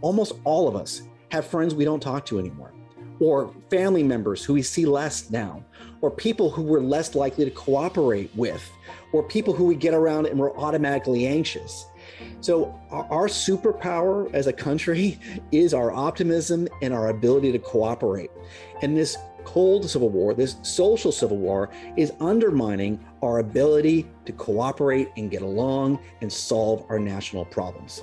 almost all of us have friends we don't talk to anymore, or family members who we see less now, or people who we're less likely to cooperate with, or people who we get around and we're automatically anxious. So, our superpower as a country is our optimism and our ability to cooperate. And this cold civil war, this social civil war, is undermining our ability to cooperate and get along and solve our national problems.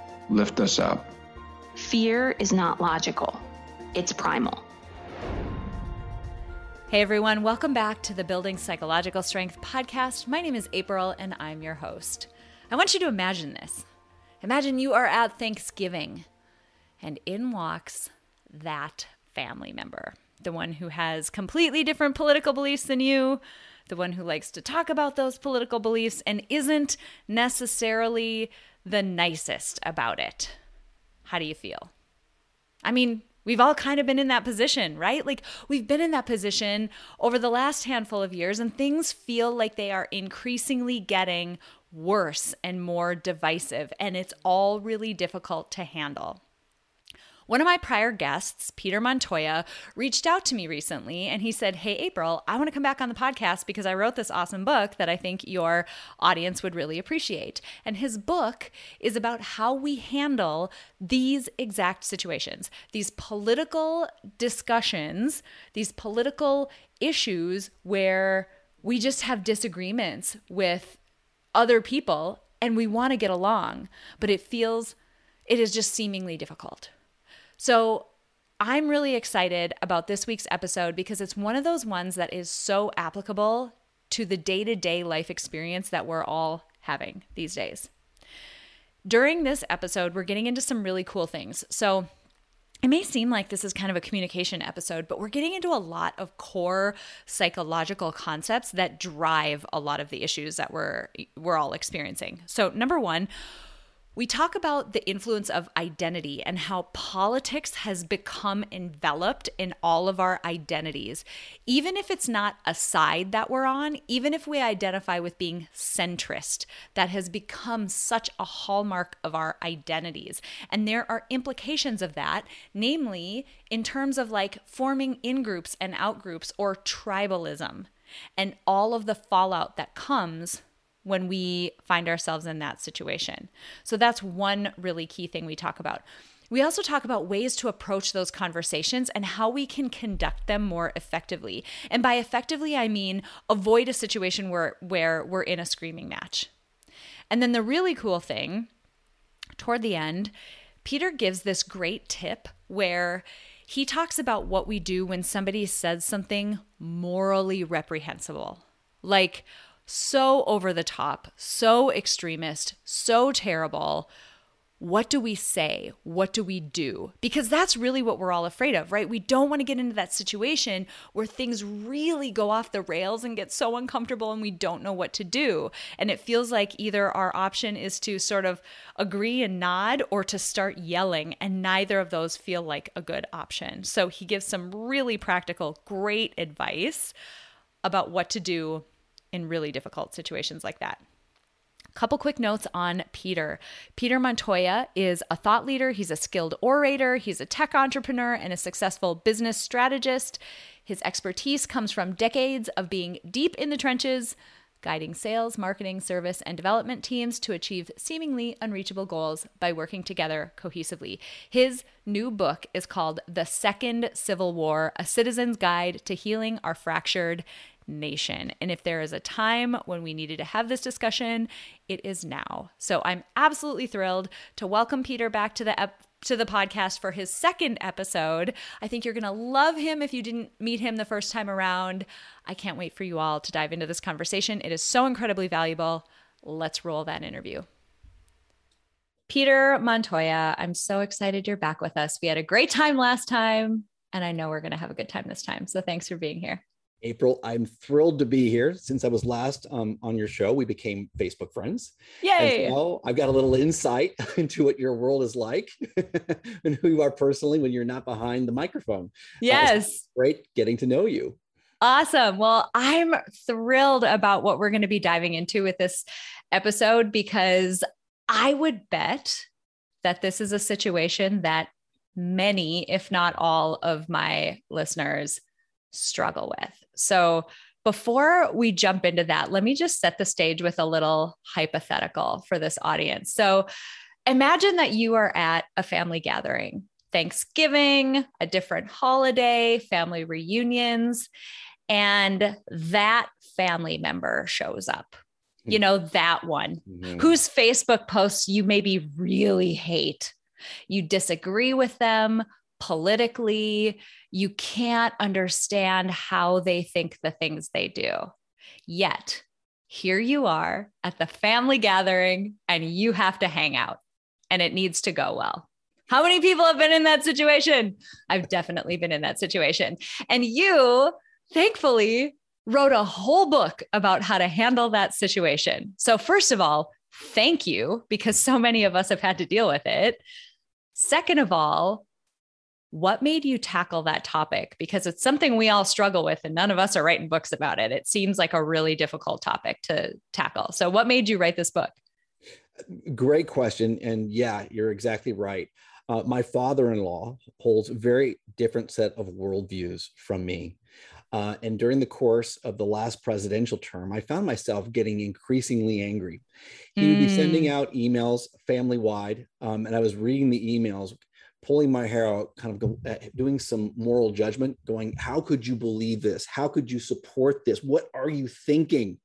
lift us up. Fear is not logical, it's primal. Hey everyone, welcome back to the Building Psychological Strength podcast. My name is April and I'm your host. I want you to imagine this. Imagine you are at Thanksgiving and in walks that family member, the one who has completely different political beliefs than you, the one who likes to talk about those political beliefs and isn't necessarily the nicest about it. How do you feel? I mean, We've all kind of been in that position, right? Like we've been in that position over the last handful of years, and things feel like they are increasingly getting worse and more divisive, and it's all really difficult to handle. One of my prior guests, Peter Montoya, reached out to me recently and he said, Hey, April, I want to come back on the podcast because I wrote this awesome book that I think your audience would really appreciate. And his book is about how we handle these exact situations, these political discussions, these political issues where we just have disagreements with other people and we want to get along, but it feels, it is just seemingly difficult. So I'm really excited about this week's episode because it's one of those ones that is so applicable to the day to day life experience that we're all having these days. During this episode, we're getting into some really cool things. So, it may seem like this is kind of a communication episode, but we're getting into a lot of core psychological concepts that drive a lot of the issues that we're we're all experiencing. So, number 1, we talk about the influence of identity and how politics has become enveloped in all of our identities. Even if it's not a side that we're on, even if we identify with being centrist, that has become such a hallmark of our identities. And there are implications of that, namely in terms of like forming in groups and out groups or tribalism and all of the fallout that comes when we find ourselves in that situation. So that's one really key thing we talk about. We also talk about ways to approach those conversations and how we can conduct them more effectively. And by effectively, I mean avoid a situation where, where we're in a screaming match. And then the really cool thing toward the end, Peter gives this great tip where he talks about what we do when somebody says something morally reprehensible. Like, so over the top, so extremist, so terrible. What do we say? What do we do? Because that's really what we're all afraid of, right? We don't want to get into that situation where things really go off the rails and get so uncomfortable and we don't know what to do. And it feels like either our option is to sort of agree and nod or to start yelling, and neither of those feel like a good option. So he gives some really practical, great advice about what to do in really difficult situations like that. Couple quick notes on Peter. Peter Montoya is a thought leader, he's a skilled orator, he's a tech entrepreneur, and a successful business strategist. His expertise comes from decades of being deep in the trenches, guiding sales, marketing, service, and development teams to achieve seemingly unreachable goals by working together cohesively. His new book is called The Second Civil War A Citizen's Guide to Healing Our Fractured Nation. And if there is a time when we needed to have this discussion, it is now. So I'm absolutely thrilled to welcome Peter back to the ep- to the podcast for his second episode. I think you're going to love him if you didn't meet him the first time around. I can't wait for you all to dive into this conversation. It is so incredibly valuable. Let's roll that interview. Peter Montoya, I'm so excited you're back with us. We had a great time last time, and I know we're going to have a good time this time. So thanks for being here. April, I'm thrilled to be here. Since I was last um, on your show, we became Facebook friends. Yay! And so I've got a little insight into what your world is like and who you are personally when you're not behind the microphone. Yes. Uh, great getting to know you. Awesome. Well, I'm thrilled about what we're going to be diving into with this episode because I would bet that this is a situation that many, if not all, of my listeners struggle with. So, before we jump into that, let me just set the stage with a little hypothetical for this audience. So, imagine that you are at a family gathering, Thanksgiving, a different holiday, family reunions, and that family member shows up. You know, that one mm-hmm. whose Facebook posts you maybe really hate. You disagree with them politically you can't understand how they think the things they do. Yet, here you are at the family gathering and you have to hang out and it needs to go well. How many people have been in that situation? I've definitely been in that situation. And you, thankfully, wrote a whole book about how to handle that situation. So, first of all, thank you because so many of us have had to deal with it. Second of all, what made you tackle that topic? Because it's something we all struggle with, and none of us are writing books about it. It seems like a really difficult topic to tackle. So, what made you write this book? Great question. And yeah, you're exactly right. Uh, my father in law holds a very different set of worldviews from me. Uh, and during the course of the last presidential term, I found myself getting increasingly angry. He would be sending hmm. out emails family wide, um, and I was reading the emails pulling my hair out, kind of go, uh, doing some moral judgment, going, How could you believe this? How could you support this? What are you thinking?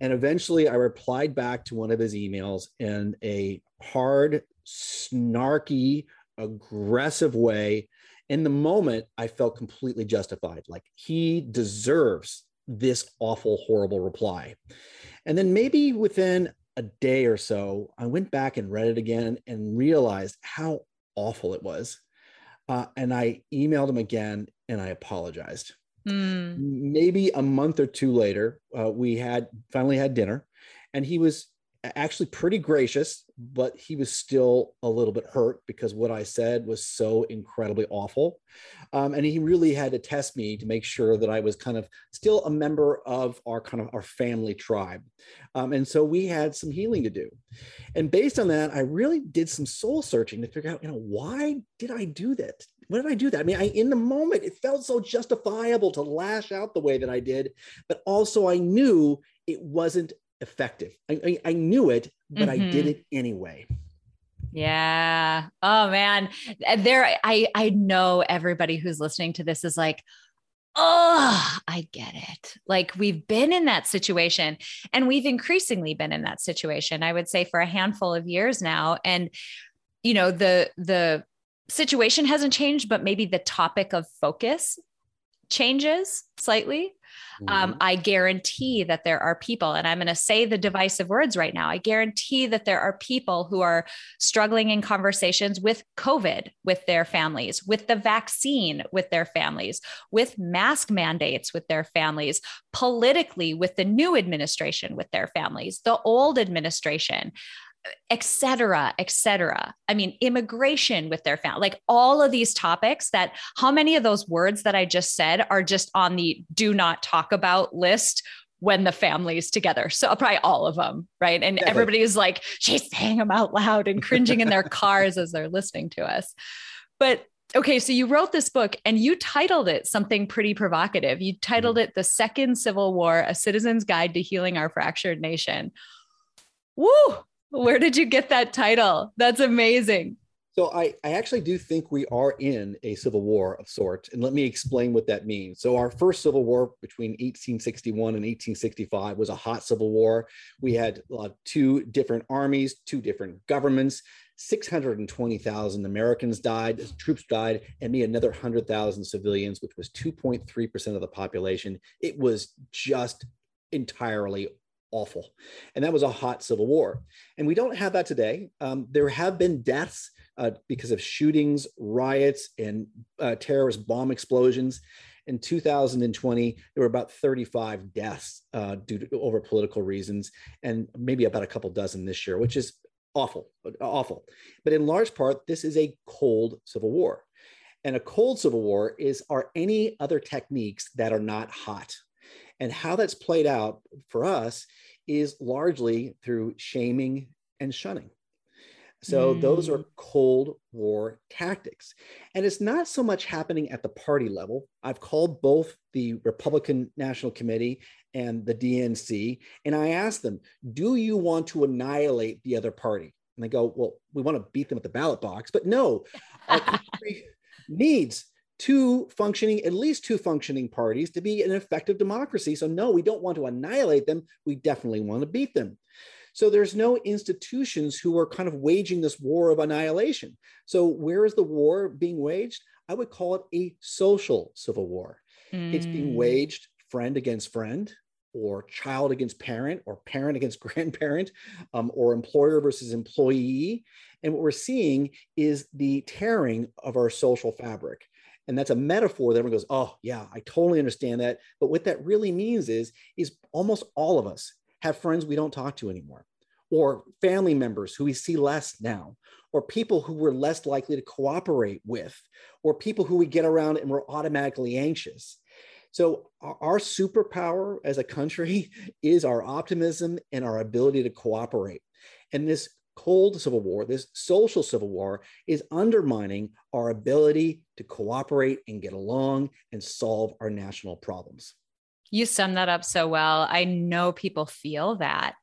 And eventually I replied back to one of his emails in a hard, snarky, aggressive way. In the moment, I felt completely justified. Like he deserves this awful, horrible reply. And then maybe within a day or so, I went back and read it again and realized how awful it was. Uh, and I emailed him again and I apologized. Mm. Maybe a month or two later, uh, we had finally had dinner, and he was actually pretty gracious, but he was still a little bit hurt because what I said was so incredibly awful. Um, and he really had to test me to make sure that I was kind of still a member of our kind of our family tribe. Um, and so we had some healing to do. And based on that, I really did some soul searching to figure out, you know, why did I do that? Why did I do that? I mean, I in the moment it felt so justifiable to lash out the way that I did, but also I knew it wasn't effective. I, I, I knew it, but mm-hmm. I did mm-hmm. it anyway. Yeah. Oh man. There I I know everybody who's listening to this is like, oh, I get it. Like we've been in that situation and we've increasingly been in that situation. I would say for a handful of years now. And you know, the the situation hasn't changed, but maybe the topic of focus changes slightly. Um, mm-hmm. I guarantee that there are people, and I'm going to say the divisive words right now. I guarantee that there are people who are struggling in conversations with COVID with their families, with the vaccine with their families, with mask mandates with their families, politically with the new administration with their families, the old administration etc etc i mean immigration with their family like all of these topics that how many of those words that i just said are just on the do not talk about list when the family's together so probably all of them right and everybody is like she's saying them out loud and cringing in their cars as they're listening to us but Okay, so you wrote this book and you titled it something pretty provocative. You titled Mm-hmm. it The Second Civil War A Citizen's Guide to Healing Our Fractured Nation. Woo! Where did you get that title? That's amazing. So I, I actually do think we are in a civil war of sorts. And let me explain what that means. So our first civil war between 1861 and 1865 was a hot civil war. We had uh, two different armies, two different governments. 620,000 Americans died, troops died, and me another 100,000 civilians, which was 2.3% of the population. It was just entirely awful. And that was a hot civil war. And we don't have that today. Um, there have been deaths uh, because of shootings, riots, and uh, terrorist bomb explosions. In 2020, there were about 35 deaths uh, due to over political reasons, and maybe about a couple dozen this year, which is awful, awful. But in large part, this is a cold civil war. And a cold civil war is are any other techniques that are not hot. And how that's played out for us is largely through shaming and shunning. So mm. those are Cold War tactics. And it's not so much happening at the party level. I've called both the Republican National Committee and the DNC, and I asked them, do you want to annihilate the other party? And they go, well, we want to beat them at the ballot box. But no, our country needs two functioning, at least two functioning parties to be an effective democracy. So no, we don't want to annihilate them. We definitely want to beat them. So there's no institutions who are kind of waging this war of annihilation. So where is the war being waged? I would call it a social civil war. Mm. It's being waged friend against friend, or child against parent, or parent against grandparent, um, or employer versus employee. And what we're seeing is the tearing of our social fabric. And that's a metaphor that everyone goes, oh, yeah, I totally understand that. But what that really means is, is almost all of us have friends we don't talk to anymore, or family members who we see less now, or people who we're less likely to cooperate with, or people who we get around and we're automatically anxious. So, our superpower as a country is our optimism and our ability to cooperate. And this cold civil war, this social civil war, is undermining our ability to cooperate and get along and solve our national problems. You sum that up so well. I know people feel that.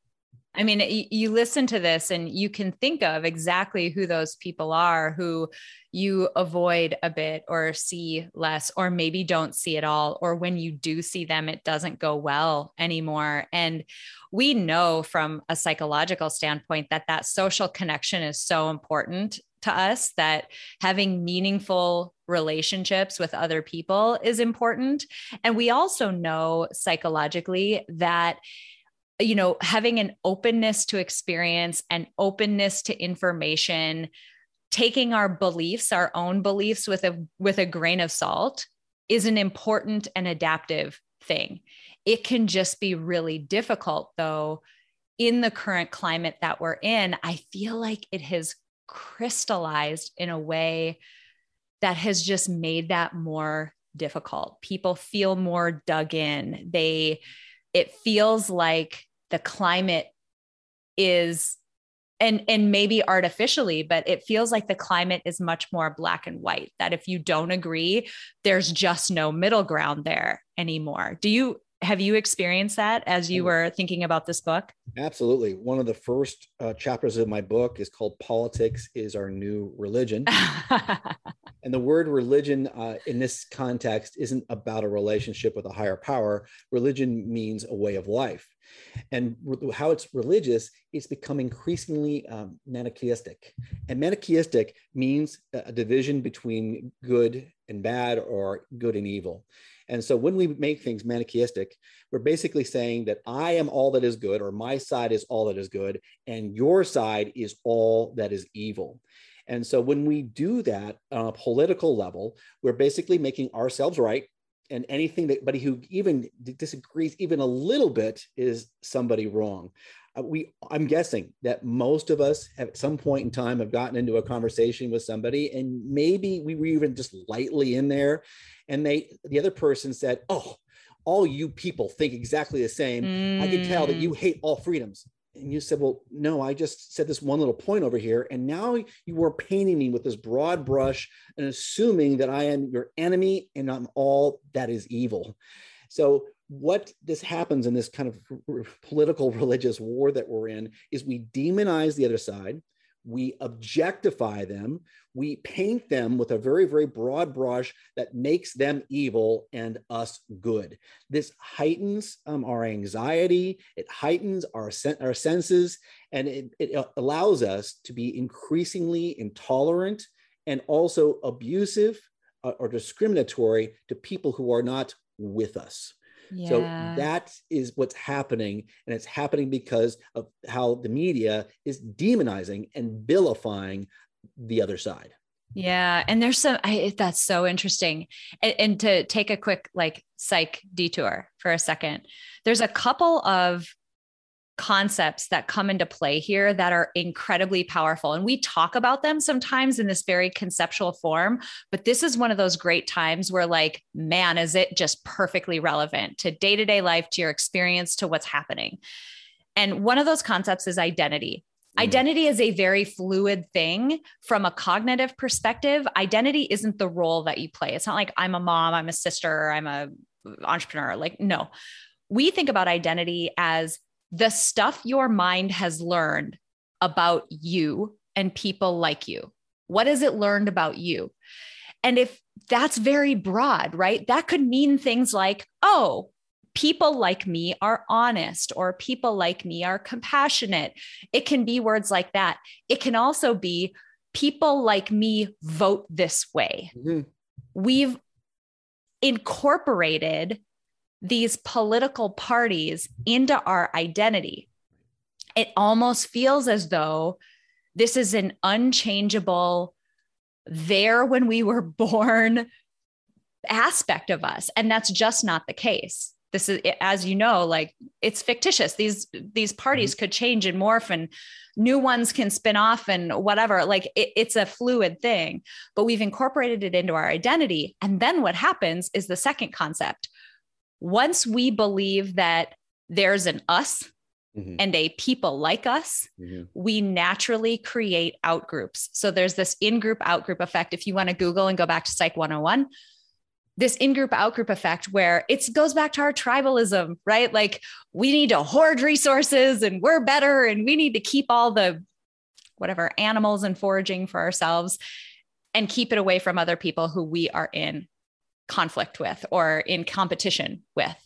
I mean, you, listen to this and you can think of exactly who those people are who you avoid a bit or see less, or maybe don't see at all. Or when you do see them, it doesn't go well anymore. And we know from a psychological standpoint that that social connection is so important to us that having meaningful relationships with other people is important. And we also know psychologically that you know having an openness to experience and openness to information taking our beliefs our own beliefs with a with a grain of salt is an important and adaptive thing. It can just be really difficult though in the current climate that we're in i feel like it has crystallized in a way that has just made that more difficult. People feel more dug in. They it feels like the climate is and and maybe artificially but it feels like the climate is much more black and white that if you don't agree there's just no middle ground there anymore. Do you have you experienced that as you were thinking about this book? Absolutely. One of the first uh, chapters of my book is called politics is our new religion and the word religion uh, in this context isn't about a relationship with a higher power. Religion means a way of life. And how it's religious it's become increasingly um, manichaeistic. And manichaeistic means a division between good and bad or good and evil. And so when we make things manichaeistic we're basically saying that i am all that is good or my side is all that is good and your side is all that is evil and so when we do that on a political level we're basically making ourselves right. And anything that anybody who even disagrees even a little bit is somebody wrong. Uh, we i'm guessing that most of us have, at some point in time have gotten into a conversation with somebody and maybe we were even just lightly in there and they the other person said oh all you people think exactly the same. Mm. i can tell that you hate all freedoms and you said, well, no, I just said this one little point over here. And now you were painting me with this broad brush and assuming that I am your enemy and I'm all that is evil. So, what this happens in this kind of political religious war that we're in is we demonize the other side we objectify them, we paint them with a very, very broad brush that makes them evil and us good. This heightens um, our anxiety, it heightens our, sen- our senses, and it, it allows us to be increasingly intolerant and also abusive uh, or discriminatory to people who are not with us. Yeah. So that is what's happening. And it's happening because of how the media is demonizing and vilifying the other side. Yeah. And there's some, I, that's so interesting. And, and to take a quick like psych detour for a second, there's a couple of concepts that come into play here that are incredibly powerful. And we talk about them sometimes in this very conceptual form, but this is one of those great times where, like, man, is it just perfectly relevant to day to day life, to your experience, to what's happening. And one of those concepts is identity. Mm. Identity is a very fluid thing from a cognitive perspective. Identity isn't the role that you play. It's not like I'm a mom, I'm a sister, I'm a entrepreneur. Like, no. We think about identity as the stuff your mind has learned about you and people like you. What has it learned about you? And if that's very broad, right? That could mean things like, oh, people like me are honest or people like me are compassionate. It can be words like that. It can also be people like me vote this way. Mm-hmm. We've incorporated these political parties into our identity. It almost feels as though this is an unchangeable, there when we were born aspect of us. And that's just not the case. This is, as you know, like it's fictitious. These these parties mm-hmm. could change and morph, and new ones can spin off and whatever. Like it, it's a fluid thing, but we've incorporated it into our identity. And then what happens is the second concept, once we believe that there's an us mm-hmm. and a people like us, mm-hmm. we naturally create outgroups. So there's this in group, out group effect. If you want to Google and go back to Psych 101, this in group, out group effect where it goes back to our tribalism, right? Like we need to hoard resources and we're better and we need to keep all the whatever animals and foraging for ourselves and keep it away from other people who we are in conflict with or in competition with.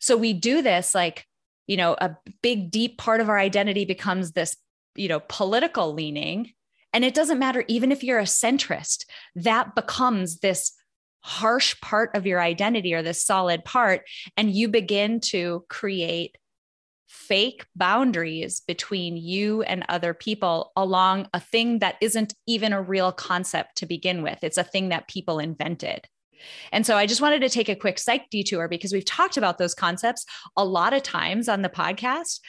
So we do this like, you know, a big, deep part of our identity becomes this, you know, political leaning. And it doesn't matter, even if you're a centrist, that becomes this harsh part of your identity or this solid part. And you begin to create fake boundaries between you and other people along a thing that isn't even a real concept to begin with. It's a thing that people invented. And so I just wanted to take a quick psych detour because we've talked about those concepts a lot of times on the podcast.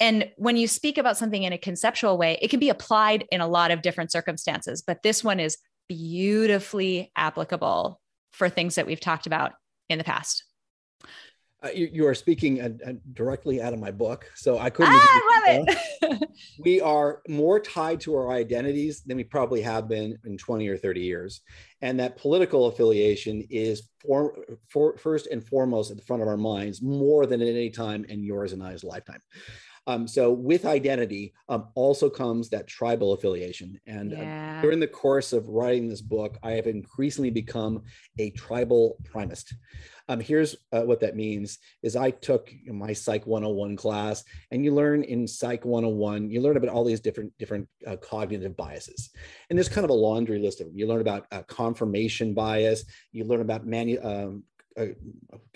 And when you speak about something in a conceptual way, it can be applied in a lot of different circumstances, but this one is beautifully applicable for things that we've talked about in the past. Uh, you, you, are speaking uh, uh, directly out of my book, so I couldn't. Ah, I love it. we are more tied to our identities than we probably have been in 20 or 30 years, and that political affiliation is for, for, first and foremost at the front of our minds more than at any time in yours and I's lifetime. Um, so with identity um, also comes that tribal affiliation. And yeah. uh, during the course of writing this book, I have increasingly become a tribal primist. Um, here's uh, what that means is I took my Psych 101 class and you learn in Psych 101, you learn about all these different, different uh, cognitive biases. And there's kind of a laundry list of them. You learn about uh, confirmation bias, you learn about manu- um,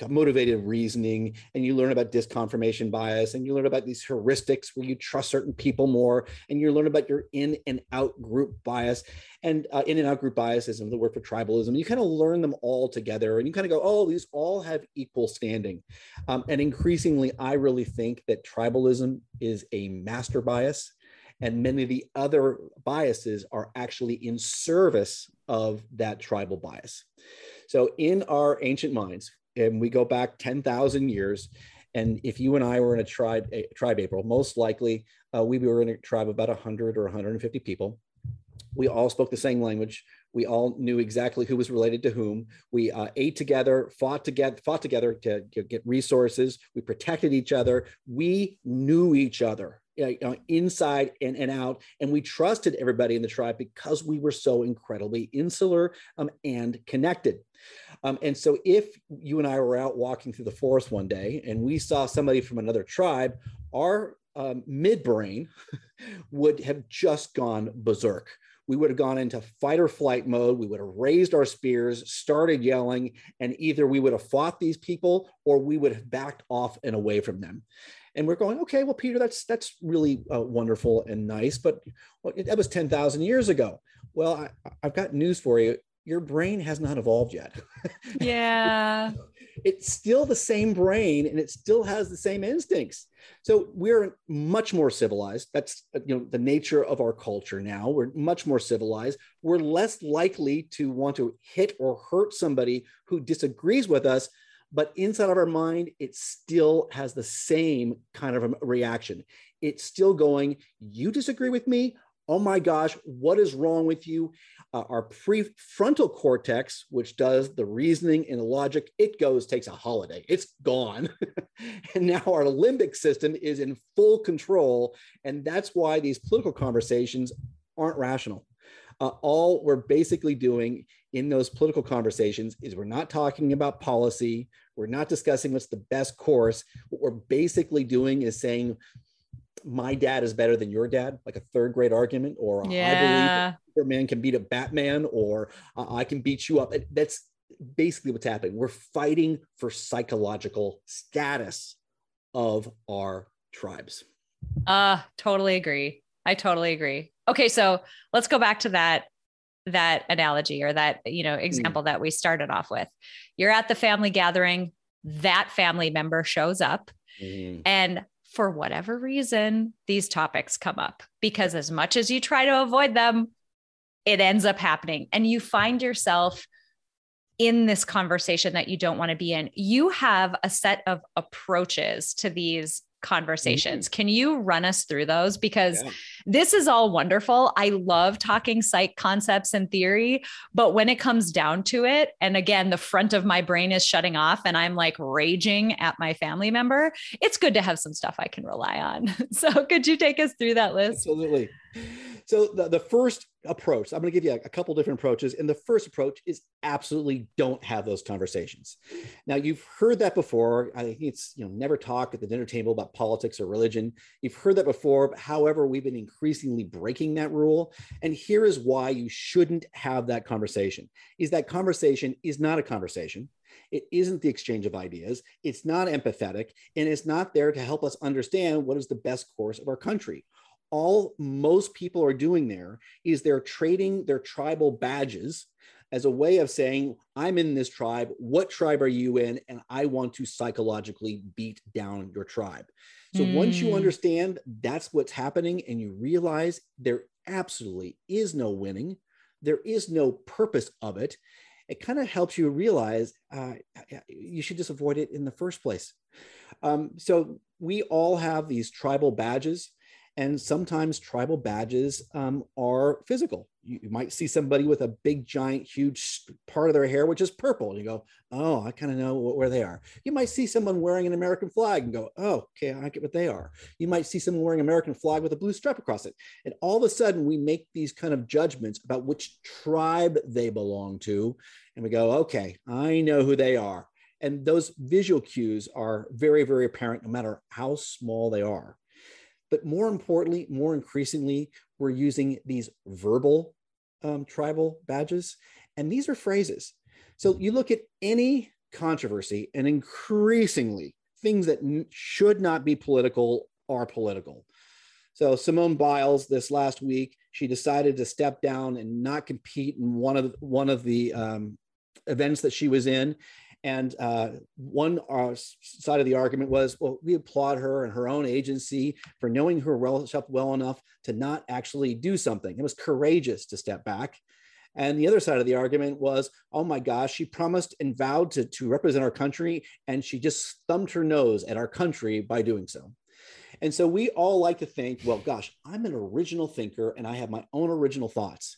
motivated reasoning and you learn about disconfirmation bias and you learn about these heuristics where you trust certain people more and you learn about your in and out group bias. And uh, in and out group bias is the word for tribalism you kind of learn them all together and you kind of go oh these all have equal standing. Um, and increasingly i really think that tribalism is a master bias and many of the other biases are actually in service of that tribal bias so in our ancient minds, and we go back 10,000 years, And if you and I were in a tribe, a tribe April, most likely uh, we were in a tribe of about 100 or 150 people. We all spoke the same language. We all knew exactly who was related to whom. We uh, ate together, fought together, fought together to, to get resources. We protected each other. We knew each other you know, inside and, and out. And we trusted everybody in the tribe because we were so incredibly insular um, and connected. Um, and so, if you and I were out walking through the forest one day and we saw somebody from another tribe, our um, midbrain would have just gone berserk. We would have gone into fight or flight mode. We would have raised our spears, started yelling, and either we would have fought these people or we would have backed off and away from them and we're going okay well peter that's that's really uh, wonderful and nice but well, that was 10,000 years ago well I, i've got news for you your brain has not evolved yet. Yeah. It's still the same brain and it still has the same instincts. So we're much more civilized. That's uh, you know the nature of our culture now. We're much more civilized. We're less likely to want to hit or hurt somebody who disagrees with us but inside of our mind, it still has the same kind of a reaction. It's still going, You disagree with me? Oh my gosh, what is wrong with you? Uh, our prefrontal cortex, which does the reasoning and the logic, it goes, takes a holiday. It's gone. and now our limbic system is in full control. And that's why these political conversations aren't rational. Uh, all we're basically doing in those political conversations is we're not talking about policy. We're not discussing what's the best course. What we're basically doing is saying, my dad is better than your dad, like a third grade argument, or yeah. I believe Superman can beat a Batman, or uh, I can beat you up. That's basically what's happening. We're fighting for psychological status of our tribes. Uh, totally agree. I totally agree. Okay, so let's go back to that that analogy or that you know mm. example mm. that we started off with you're at the family gathering that family member shows up mm. and for whatever reason these topics come up because as much as you try to avoid them it ends up happening. And you find yourself in this conversation that you don't want to be in. You have a set of approaches to these conversations. Mm-hmm. Can you run us through those? Because yeah. this is all wonderful. I love talking psych concepts and theory, but when it comes down to it, and again, the front of my brain is shutting off and I'm like raging at my family member, it's good to have some stuff I can rely on. So, could you take us through that list? Absolutely. So the, the first approach, I'm going to give you a, a couple different approaches. And the first approach is absolutely don't have those conversations. Now you've heard that before. I think it's, you know, never talk at the dinner table about politics or religion. You've heard that before. However, we've been increasingly breaking that rule. And here is why you shouldn't have that conversation is that conversation is not a conversation. It isn't the exchange of ideas. It's not empathetic, and it's not there to help us understand what is the best course of our country all most people are doing there is they're trading their tribal badges as a way of saying, I'm in this tribe. What tribe are you in? And I want to psychologically beat down your tribe. So mm. once you hmm. understand that's what's happening and you realize there absolutely is no winning, there is no purpose of it, it kind of helps you realize uh, you should just avoid it in the first place. Um, so we all have these tribal badges and sometimes tribal badges um, are physical. You, you, might see somebody with a big, giant, huge part of their hair, which is purple. And you go, oh, I kind of know where they are. You might see someone wearing an American flag and go, oh, okay, I get what they are. You might see someone wearing American flag with a blue stripe across it. And all of a sudden, we make these kind of judgments about which tribe they belong to. And we go, okay, I know who they are. And those visual cues are very, very apparent no matter how small they are. But more importantly, more increasingly, we're using these verbal um, tribal badges. And these are phrases. So you look at any controversy, and increasingly, things that n- should not be political are political. So Simone Biles, this last week, she decided to step down and not compete in one of the, one of the um, events that she was in, and uh, one uh, side of the argument was, well, we applaud her and her own agency for knowing her well, well enough to not actually do something. It was courageous to step back. And the other side of the argument was, oh my gosh, she promised and vowed to, to represent our country, and she just thumbed her nose at our country by doing so. And so we all like to think, well, gosh, I'm an original thinker and I have my own original thoughts.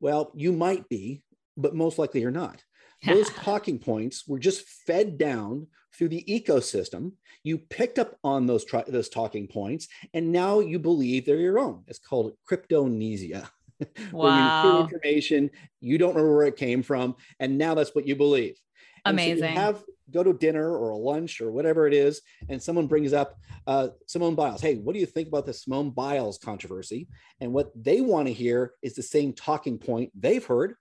Well, you might be, but most likely you're not. Those talking points were just fed down through the ecosystem. You picked up on those those talking points, and now you believe they're your own. It's called cryptomnesia. Wow. you information, you don't remember where it came from, and now that's what you believe. And so you Amazing. have go to dinner or a lunch or whatever it is, and someone brings up uh, Simone Biles. Hey, what do you think about the Simone Biles controversy? And what they want to hear is the same talking point they've heard.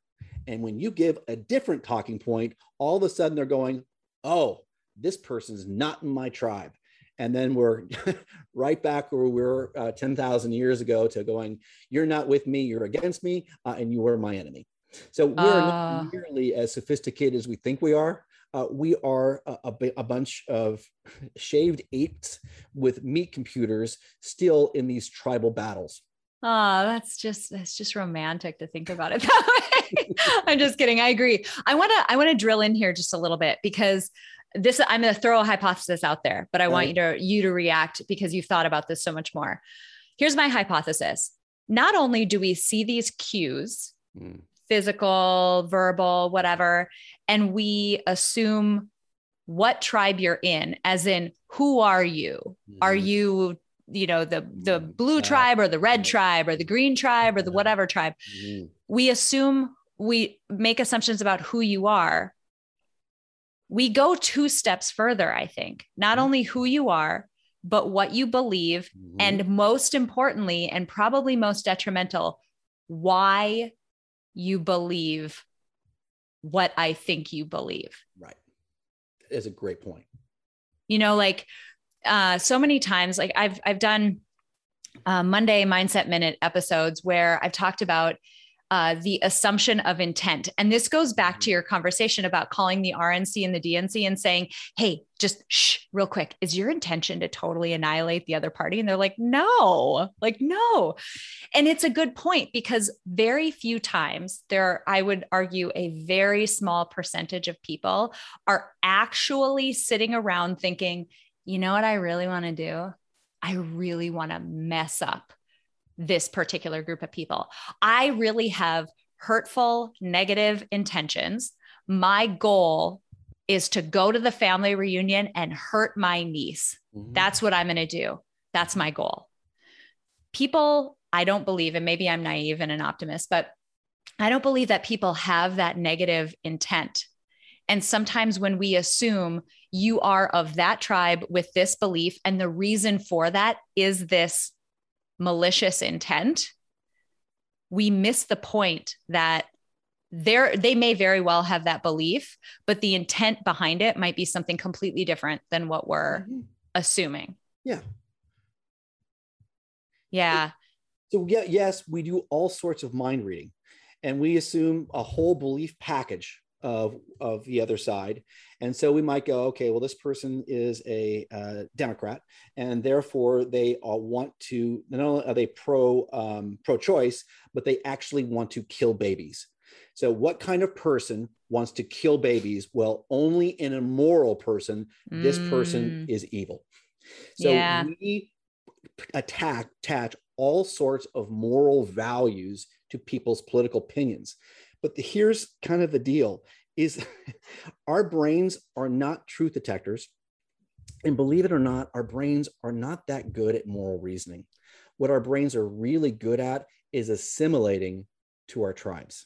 And when you give a different talking point, all of a sudden they're going, "Oh, this person's not in my tribe." And then we're right back where we were uh, 10,000 years ago to going, You're not with me, you're against me, uh, and you are my enemy. So we're Ah. not nearly as sophisticated as we think we are. Uh, we are a, a, bunch of shaved apes with meat computers still in these tribal battles. Oh, that's just that's just romantic to think about it that way. I'm just kidding. I agree. I want to I want to drill in here just a little bit because this I'm going to throw a hypothesis out there, but I want you to you to react because you've thought about this so much more. Here's my hypothesis. Not only do we see these cues, Mm. physical, verbal, whatever, and we assume what tribe you're in, as in who are you? Are Mhm. you, you know, the the Mm, blue yeah. tribe or the red tribe or the green tribe or the whatever tribe? Mhm. We assume we make assumptions about who you are. We go two steps further, I think. Not Mhm. only who you are, but what you believe Mhm. and most importantly, and probably most detrimental, why you believe what I think you believe. right. Is a great point. You know, like uh, so many times, like I've I've done uh, Monday Mindset Minute episodes where I've talked about uh, the assumption of intent, and this goes back to your conversation about calling the RNC and the DNC and saying, "Hey, just shh, real quick, is your intention to totally annihilate the other party?" And they're like, "No, like no." And it's a good point because very few times there, I would argue, a very small percentage of people are actually sitting around thinking, you know what I really want to do? I really want to mess up this particular group of people. I really have hurtful, negative intentions. My goal is to go to the family reunion and hurt my niece. Mhm. That's what I'm going to do. That's my goal. People, I don't believe, and maybe I'm naive and an optimist, but I don't believe that people have that negative intent. And sometimes when we assume you are of that tribe with this belief, and the reason for that is this malicious intent, we miss the point that there they may very well have that belief, but the intent behind it might be something completely different than what we're Mhm. assuming. Yeah. Yeah. So yeah, yes, we do all sorts of mind reading, and we assume a whole belief package of of the other side, and so we might go, okay, well, this person is a uh, Democrat, and therefore they uh, want to not only are they pro um, pro choice, but they actually want to kill babies. So, what kind of person wants to kill babies? Well, only an immoral person. This person Mm. is evil. So Yeah. we attack attach all sorts of moral values to people's political opinions but the, here's kind of the deal is our brains are not truth detectors and believe it or not our brains are not that good at moral reasoning what our brains are really good at is assimilating to our tribes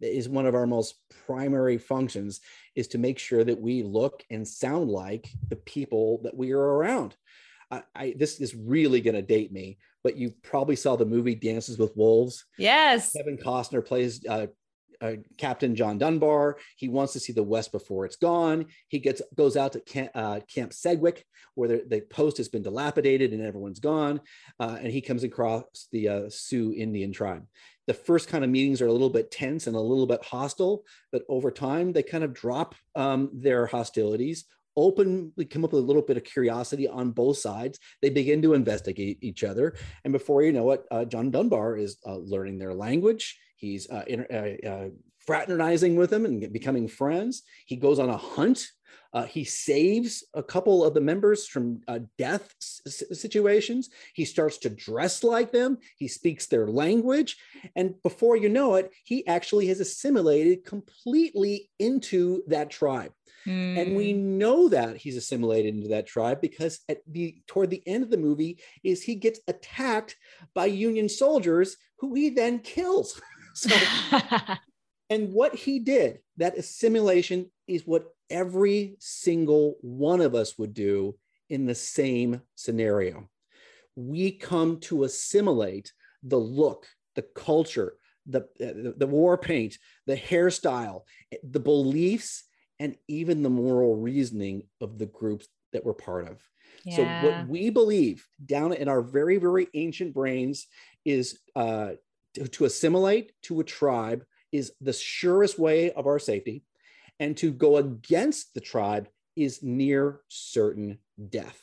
that is one of our most primary functions is to make sure that we look and sound like the people that we are around I, I this is really going to date me, but you probably saw the movie Dances with Wolves. Yes. Kevin Costner plays uh, uh, Captain John Dunbar. He wants to see the West before it's gone. He gets goes out to Camp, uh, Camp Sedgwick, where the, the post has been dilapidated and everyone's gone, uh, and he comes across the uh, Sioux Indian tribe. The first kind of meetings are a little bit tense and a little bit hostile, but over time they kind of drop um, their hostilities openly come up with a little bit of curiosity on both sides. They begin to investigate each other. And before you know it, uh, John Dunbar is uh, learning their language. He's uh, uh, uh, fraternizing with them and becoming friends. He goes on a hunt. Uh, he saves a couple of the members from uh, death s- situations. He starts to dress like them. He speaks their language. And before you know it, he actually has assimilated completely into that tribe. Mm. And we Hmm. know that he's assimilated into that tribe because at the toward the end of the movie is he gets attacked by Union soldiers who he then kills. so and what he did, that assimilation is what every single one of us would do in the same scenario. We come to assimilate the look, the culture, the, the, the war paint, the hairstyle, the beliefs, and even the moral reasoning of the groups that we're part of. Yeah. So, what we believe down in our very, very ancient brains is uh, to, to assimilate to a tribe is the surest way of our safety. And to go against the tribe is near certain death.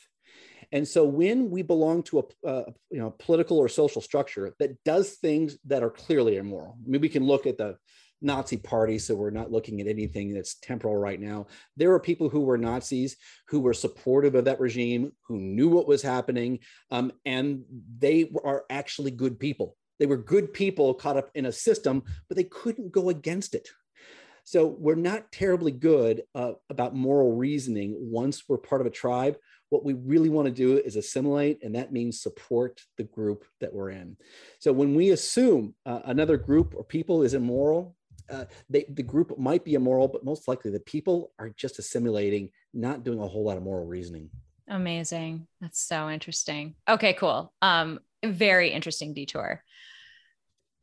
And so when we belong to a you know political or social structure that does things that are clearly immoral, I mean, we can look at the Nazi party, so we're not looking at anything that's temporal right now. There are people who were Nazis who were supportive of that regime, who knew what was happening, um, and they are actually good people. They were good people caught up in a system, but they couldn't go against it. So we're not terribly good uh, about moral reasoning once we're part of a tribe. What we really want to do is assimilate, and that means support the group that we're in. So when we assume uh, another group or people is immoral, uh, they, the group might be immoral, but most likely the people are just assimilating, not doing a whole lot of moral reasoning. Amazing. That's so interesting. Okay, cool. Um, very interesting detour.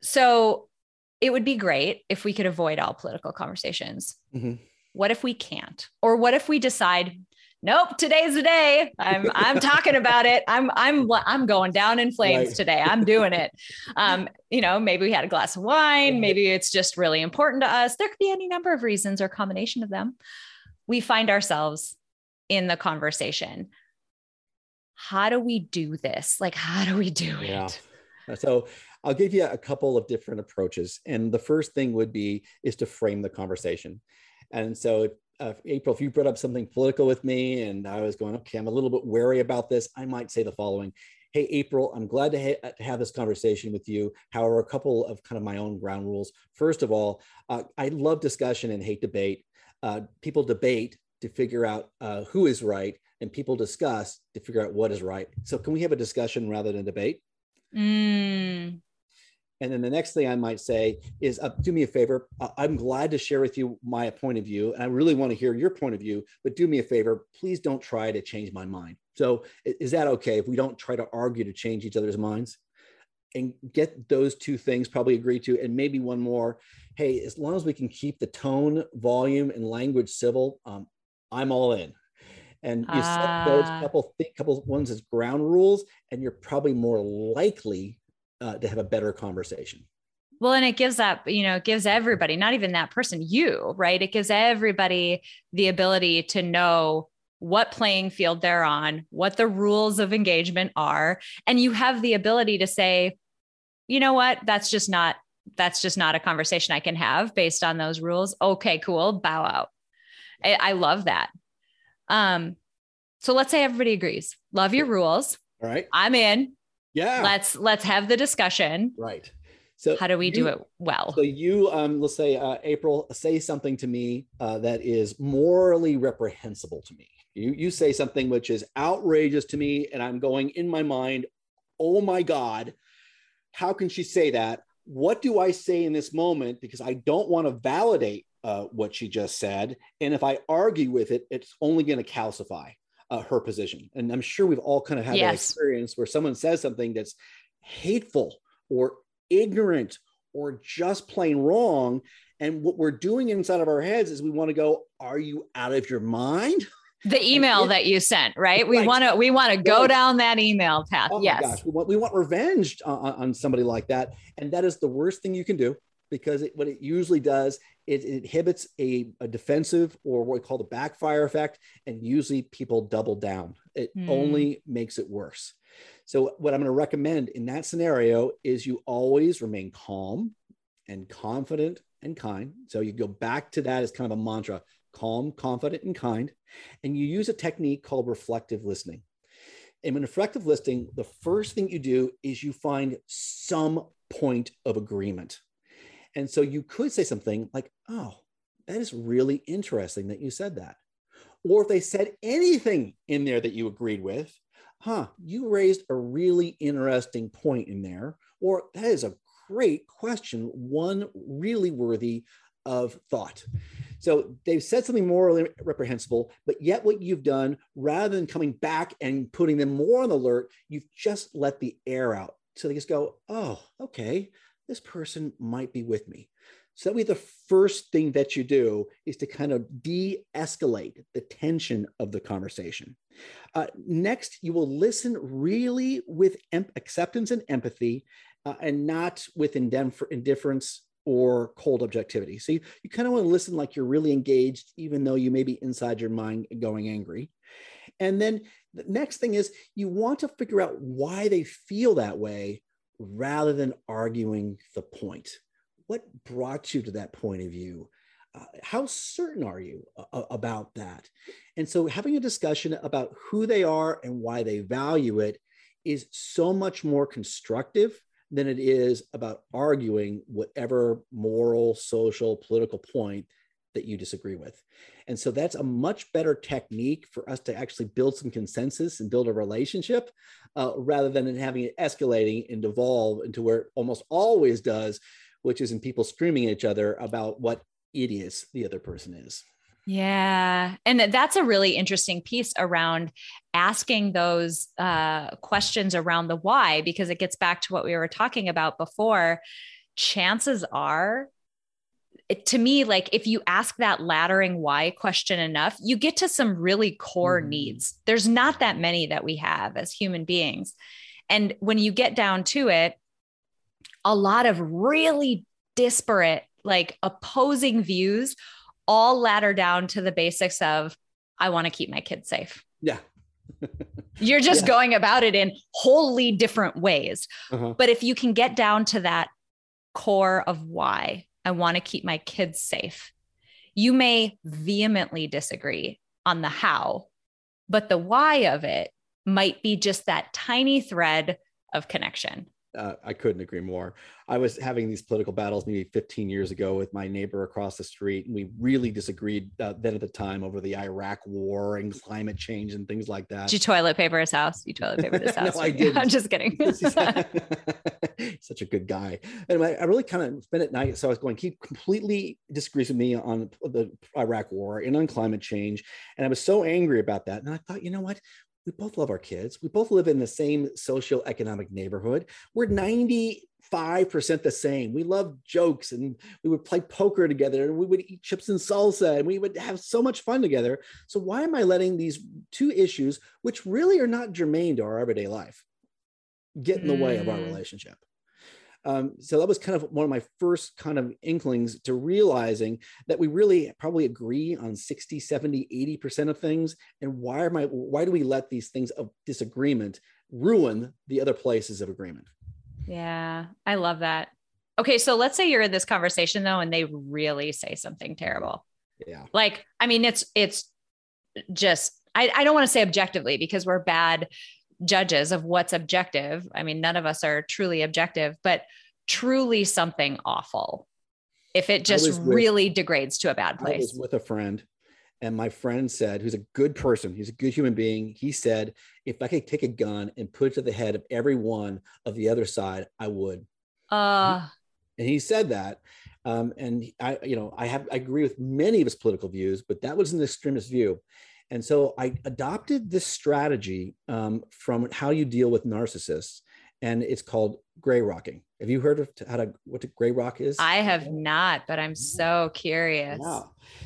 So it would be great if we could avoid all political conversations. Mm-hmm. What if we can't? Or what if we decide, nope, today's the day. I'm I'm talking about it. I'm I'm I'm going down in flames Right. today. I'm doing it. Um, you know, maybe we had a glass of wine, maybe it's just really important to us. There could be any number of reasons or combination of them. We find ourselves in the conversation. How do we do this? Like, how do we do Yeah. it? So I'll give you a couple of different approaches. And the first thing would be is to frame the conversation. And so uh, April, if you brought up something political with me and I was going, okay, I'm a little bit wary about this, I might say the following. Hey, April, I'm glad to, ha- to have this conversation with you. However, a couple of kind of my own ground rules. First of all, uh, I love discussion and hate debate. Uh, people debate to figure out uh, who is right, and people discuss to figure out what is right. So, can we have a discussion rather than debate? Mm, And then the next thing I might say is, uh, do me a favor. Uh, I'm glad to share with you my point of view, and I really want to hear your point of view. But do me a favor, please don't try to change my mind. So, is that okay if we don't try to argue to change each other's minds? And get those two things probably agreed to, and maybe one more. Hey, as long as we can keep the tone, volume, and language civil, um, I'm all in. And you set those Ah. couple th- couple ones as ground rules, and you're probably more likely uh, to have a better conversation. Well, and it gives that, you know, it gives everybody, not even that person, you, right? It gives everybody the ability to know what playing field they're on, what the rules of engagement are. And you have the ability to say, you know what, that's just not, that's just not a conversation I can have based on those rules. Okay, cool. Bow out. I, I love that. Um, so let's say everybody agrees. Love your rules. All right. I'm in. Yeah. Let's let's have the discussion. right. So How do we do it well? So you, um, let's say, uh, April, say something to me uh, that is morally reprehensible to me. You you say something which is outrageous to me, and I'm going in my mind, oh my God, how can she say that? What do I say in this moment? Because I don't want to validate uh, what she just said, and if I argue with it, it's only going to calcify uh, her position. And I'm sure we've all kind of had that experience where someone says something that's hateful or ignorant or just plain wrong. And what we're doing inside of our heads is we want to go, Are you out of your mind? the email it- that you sent, right? We want to we want to go down that email path. Oh yes. we want, we want revenge on, on somebody like that. And that is the worst thing you can do. Because it, what it usually does it, it inhibits a, a, defensive or what we call the backfire effect and usually people double down. It mm. only makes it worse. So what i'm going to recommend in that scenario is you always remain calm and confident and kind. So you go back to that as kind of a mantra calm confident and kind and you use a technique called reflective listening. And in reflective listening the first thing you do is you find some point of agreement and so you could say something like, oh, that is really interesting that you said that. Or if they said anything in there that you agreed with, huh, you raised a really interesting point in there. Or that is a great question, one really worthy of thought. So they've said something morally reprehensible, but yet what you've done, rather than coming back and putting them more on the alert, you've just let the air out. So they just go, oh, okay, this person might be with me. So that way, the first thing that you do is to kind of de-escalate the tension of the conversation. Uh, next, you will listen really with em- acceptance and empathy, uh, and not with indif- indifference or cold objectivity. So you, you kind of want to listen like you're really engaged, even though you may be inside your mind going angry. And then the next thing is you want to figure out why they feel that way rather than arguing the point. What brought you to that point of view? Uh, how certain are you uh, about that? And so, having a discussion about who they are and why they value it is so much more constructive than it is about arguing whatever moral, social, political point that you disagree with. And so that's a much better technique for us to actually build some consensus and build a relationship uh, rather than having it escalating and devolve into where it almost always does, which is in people screaming at each other about what idiots the other person is. Yeah. And that's a really interesting piece around asking those uh, questions around the why, because it gets back to what we were talking about before. Chances are it, to me, like if you ask that laddering why question enough, you get to some really core mm. needs. There's not that many that we have as human beings. And when you get down to it, a lot of really disparate, like opposing views all ladder down to the basics of, I want to keep my kids safe. Yeah. You're just yeah. going about it in wholly different ways. Uh-huh. But if you can get down to that core of why, I want to keep my kids safe. You may vehemently disagree on the how, but the why of it might be just that tiny thread of connection uh, I couldn't agree more. I was having these political battles maybe 15 years ago with my neighbor across the street, and we really disagreed uh, then at the time over the Iraq War and climate change and things like that. Did you toilet paper his house? You toilet paper his house? no, I didn't. I'm just kidding. Such a good guy. Anyway, I really kind of spent at night. So I was going, he completely disagrees with me on the Iraq War and on climate change, and I was so angry about that. And I thought, you know what? We both love our kids. We both live in the same socioeconomic neighborhood. We're 95% the same. We love jokes and we would play poker together and we would eat chips and salsa and we would have so much fun together. So, why am I letting these two issues, which really are not germane to our everyday life, get in the mm. way of our mm. relationship? Um, so that was kind of one of my first kind of inklings to realizing that we really probably agree on 60, 70, 80% of things. And why am I, why do we let these things of disagreement ruin the other places of agreement? Yeah, I love that. Okay, so let's say you're in this conversation though, and they really say something terrible. Yeah. Like, I mean, it's it's just I, I don't want to say objectively because we're bad judges of what's objective. I mean, none of us are truly objective, but truly something awful if it just with, really degrades to a bad place. I was with a friend, and my friend said, who's a good person, he's a good human being. He said, if I could take a gun and put it to the head of every one of the other side, I would. Uh, and he said that. Um, and I, you know, I have I agree with many of his political views, but that was an extremist view. And so I adopted this strategy um, from how you deal with narcissists, and it's called gray rocking. Have you heard of how to what the gray rock is? I have not, but I'm so curious. Yeah.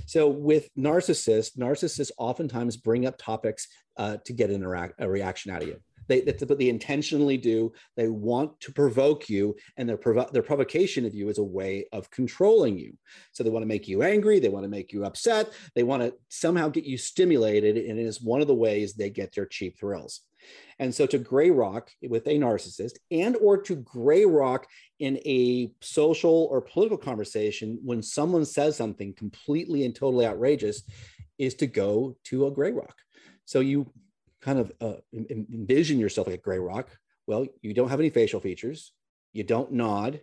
So with narcissists, narcissists oftentimes bring up topics uh, to get interact a reaction out of you. They, that's what they intentionally do. They want to provoke you, and their, provo- their provocation of you is a way of controlling you. So they want to make you angry. They want to make you upset. They want to somehow get you stimulated, and it is one of the ways they get their cheap thrills. And so to gray rock with a narcissist and or to gray rock in a social or political conversation when someone says something completely and totally outrageous is to go to a gray rock. So you kind of uh, envision yourself like a gray rock. Well, you don't have any facial features. You don't nod.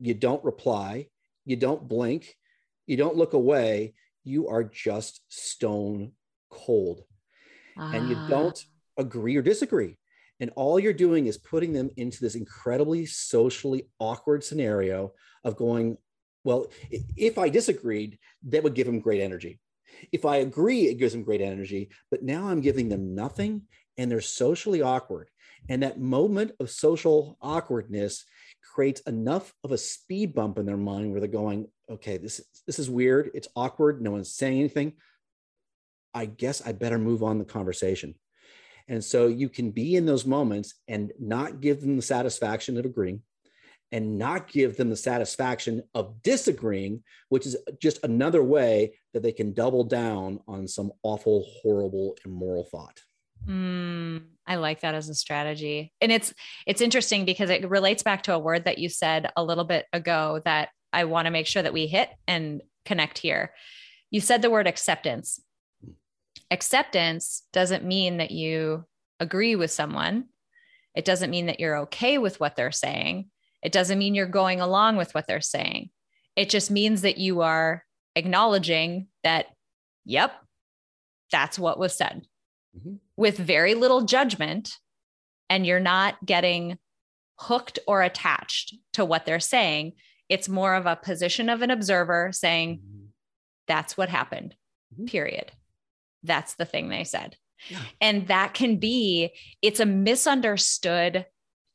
You don't reply. You don't blink. You don't look away. You are just stone cold. Ah. And you ah. don't agree or disagree. And all you're doing is putting them into this incredibly socially awkward scenario of going, well, if I disagreed, that would give them great energy. If I agree, it gives them great energy. But now I'm giving them nothing and they're socially awkward. And that moment of social awkwardness creates enough of a speed bump in their mind where they're going, okay, this, this is weird. It's awkward. No one's saying anything. I guess I better move on the conversation. And so you can be in those moments and not give them the satisfaction of agreeing and not give them the satisfaction of disagreeing, which is just another way that they can double down on some awful, horrible, immoral thought. Mm, I like that as a strategy. And it's it's interesting because it relates back to a word that you said a little bit ago that I want to make sure that we hit and connect here. You said the word acceptance acceptance doesn't mean that you agree with someone. It doesn't mean that you're okay with what they're saying. It doesn't mean you're going along with what they're saying. It just means that you are acknowledging that, yep, that's what was said mm-hmm. with very little judgment. And you're not getting hooked or attached to what they're saying. It's more of a position of an observer saying, mm-hmm. that's what happened, mm-hmm. period. That's the thing they said. Yeah. And that can be, it's a misunderstood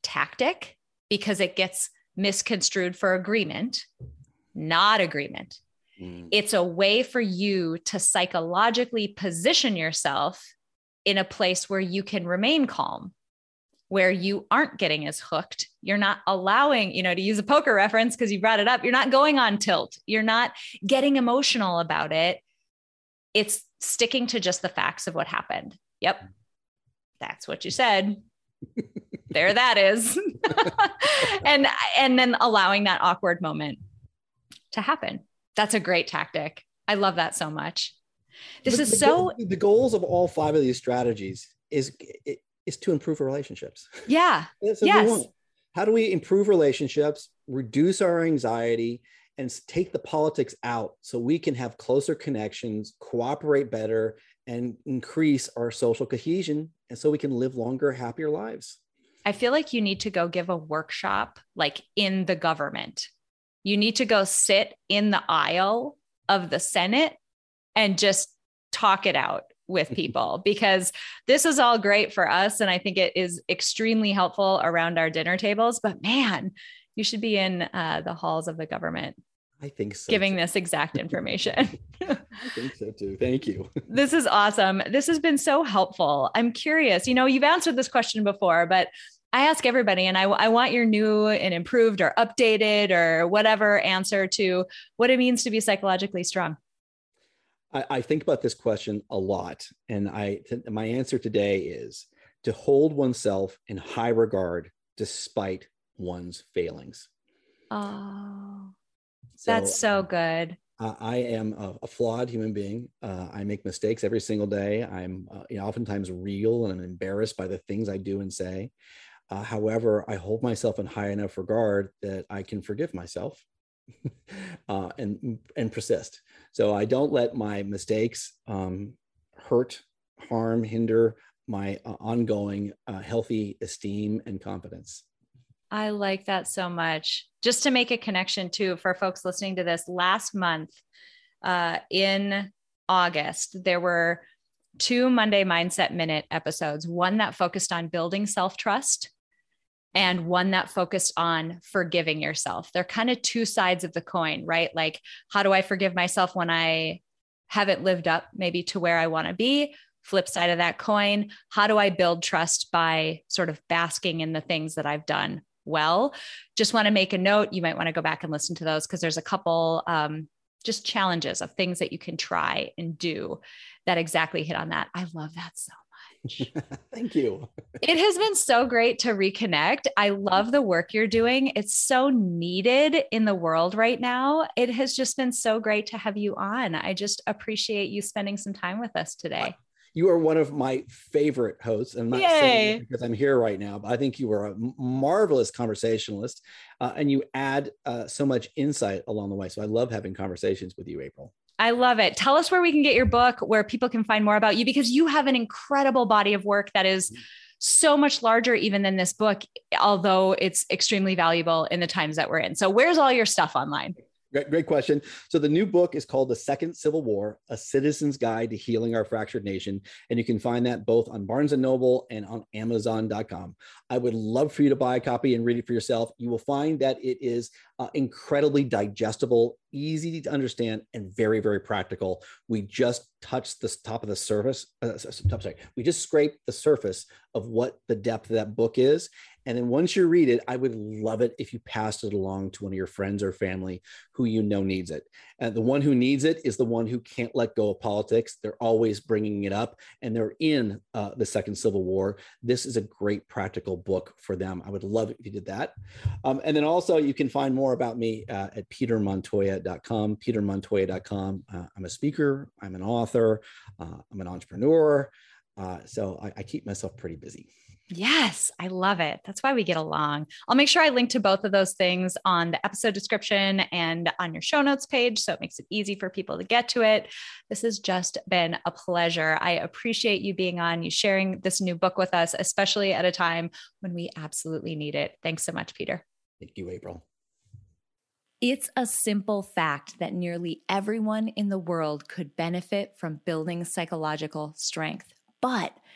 tactic because it gets misconstrued for agreement, not agreement. Mm. It's a way for you to psychologically position yourself in a place where you can remain calm, where you aren't getting as hooked. You're not allowing, you know, to use a poker reference because you brought it up, you're not going on tilt. You're not getting emotional about it. It's sticking to just the facts of what happened. Yep. That's what you said. there that is. and and then allowing that awkward moment to happen. That's a great tactic. I love that so much. This is the, so the goals of all five of these strategies is is to improve relationships. Yeah. yes. How do we improve relationships, reduce our anxiety, and take the politics out so we can have closer connections, cooperate better, and increase our social cohesion. And so we can live longer, happier lives. I feel like you need to go give a workshop like in the government. You need to go sit in the aisle of the Senate and just talk it out with people because this is all great for us. And I think it is extremely helpful around our dinner tables. But man, you should be in uh, the halls of the government. I think so. Giving too. this exact information. I think so too. Thank you. this is awesome. This has been so helpful. I'm curious, you know, you've answered this question before, but I ask everybody, and I, I want your new and improved or updated or whatever answer to what it means to be psychologically strong. I, I think about this question a lot. And I, my answer today is to hold oneself in high regard despite one's failings. Oh, so, that's so good. Uh, I am a, a, flawed human being. Uh, I make mistakes every single day. I'm uh, you know, oftentimes real and I'm embarrassed by the things I do and say. Uh, however, I hold myself in high enough regard that I can forgive myself uh, and and persist. So I don't let my mistakes um, hurt, harm, hinder my uh, ongoing healthy esteem and confidence. I like that so much. Just to make a connection too for folks listening to this, last month uh, in August, there were two Monday Mindset Minute episodes one that focused on building self trust and one that focused on forgiving yourself. They're kind of two sides of the coin, right? Like, how do I forgive myself when I haven't lived up maybe to where I want to be flip side of that coin, how do I build trust by sort of basking in the things that I've done well? Just want to make a note. You might want to go back and listen to those because there's a couple um, just challenges of things that you can try and do that exactly hit on that. I love that so much. Thank you. it has been so great to reconnect. I love the work you're doing. It's so needed in the world right now. It has just been so great to have you on. I just appreciate you spending some time with us today. You are one of my favorite hosts, and I'm not Yay. saying because I'm here right now, but I think you are a marvelous conversationalist, uh, and you add uh, so much insight along the way. So I love having conversations with you, April. I love it. Tell us where we can get your book, where people can find more about you, because you have an incredible body of work that is mm-hmm. so much larger even than this book, although it's extremely valuable in the times that we're in. So, where's all your stuff online? Great, great question. So the new book is called The Second Civil War: A Citizen's Guide to Healing Our Fractured Nation, and you can find that both on Barnes and Noble and on Amazon.com. I would love for you to buy a copy and read it for yourself. You will find that it is uh, incredibly digestible, easy to understand, and very, very practical. We just touched the top of the surface. Uh, sorry, we just scraped the surface of what the depth of that book is. And then once you read it, I would love it if you passed it along to one of your friends or family who you know needs it. And the one who needs it is the one who can't let go of politics. They're always bringing it up and they're in uh, the Second Civil War. This is a great practical book for them. I would love it if you did that. Um, and then also, you can find more about me uh, at petermontoya.com. Petermontoya.com. Uh, I'm a speaker, I'm an author, uh, I'm an entrepreneur. Uh, so I, I keep myself pretty busy. Yes, I love it. That's why we get along. I'll make sure I link to both of those things on the episode description and on your show notes page. So it makes it easy for people to get to it. This has just been a pleasure. I appreciate you being on, you sharing this new book with us, especially at a time when we absolutely need it. Thanks so much, Peter. Thank you, April. It's a simple fact that nearly everyone in the world could benefit from building psychological strength. But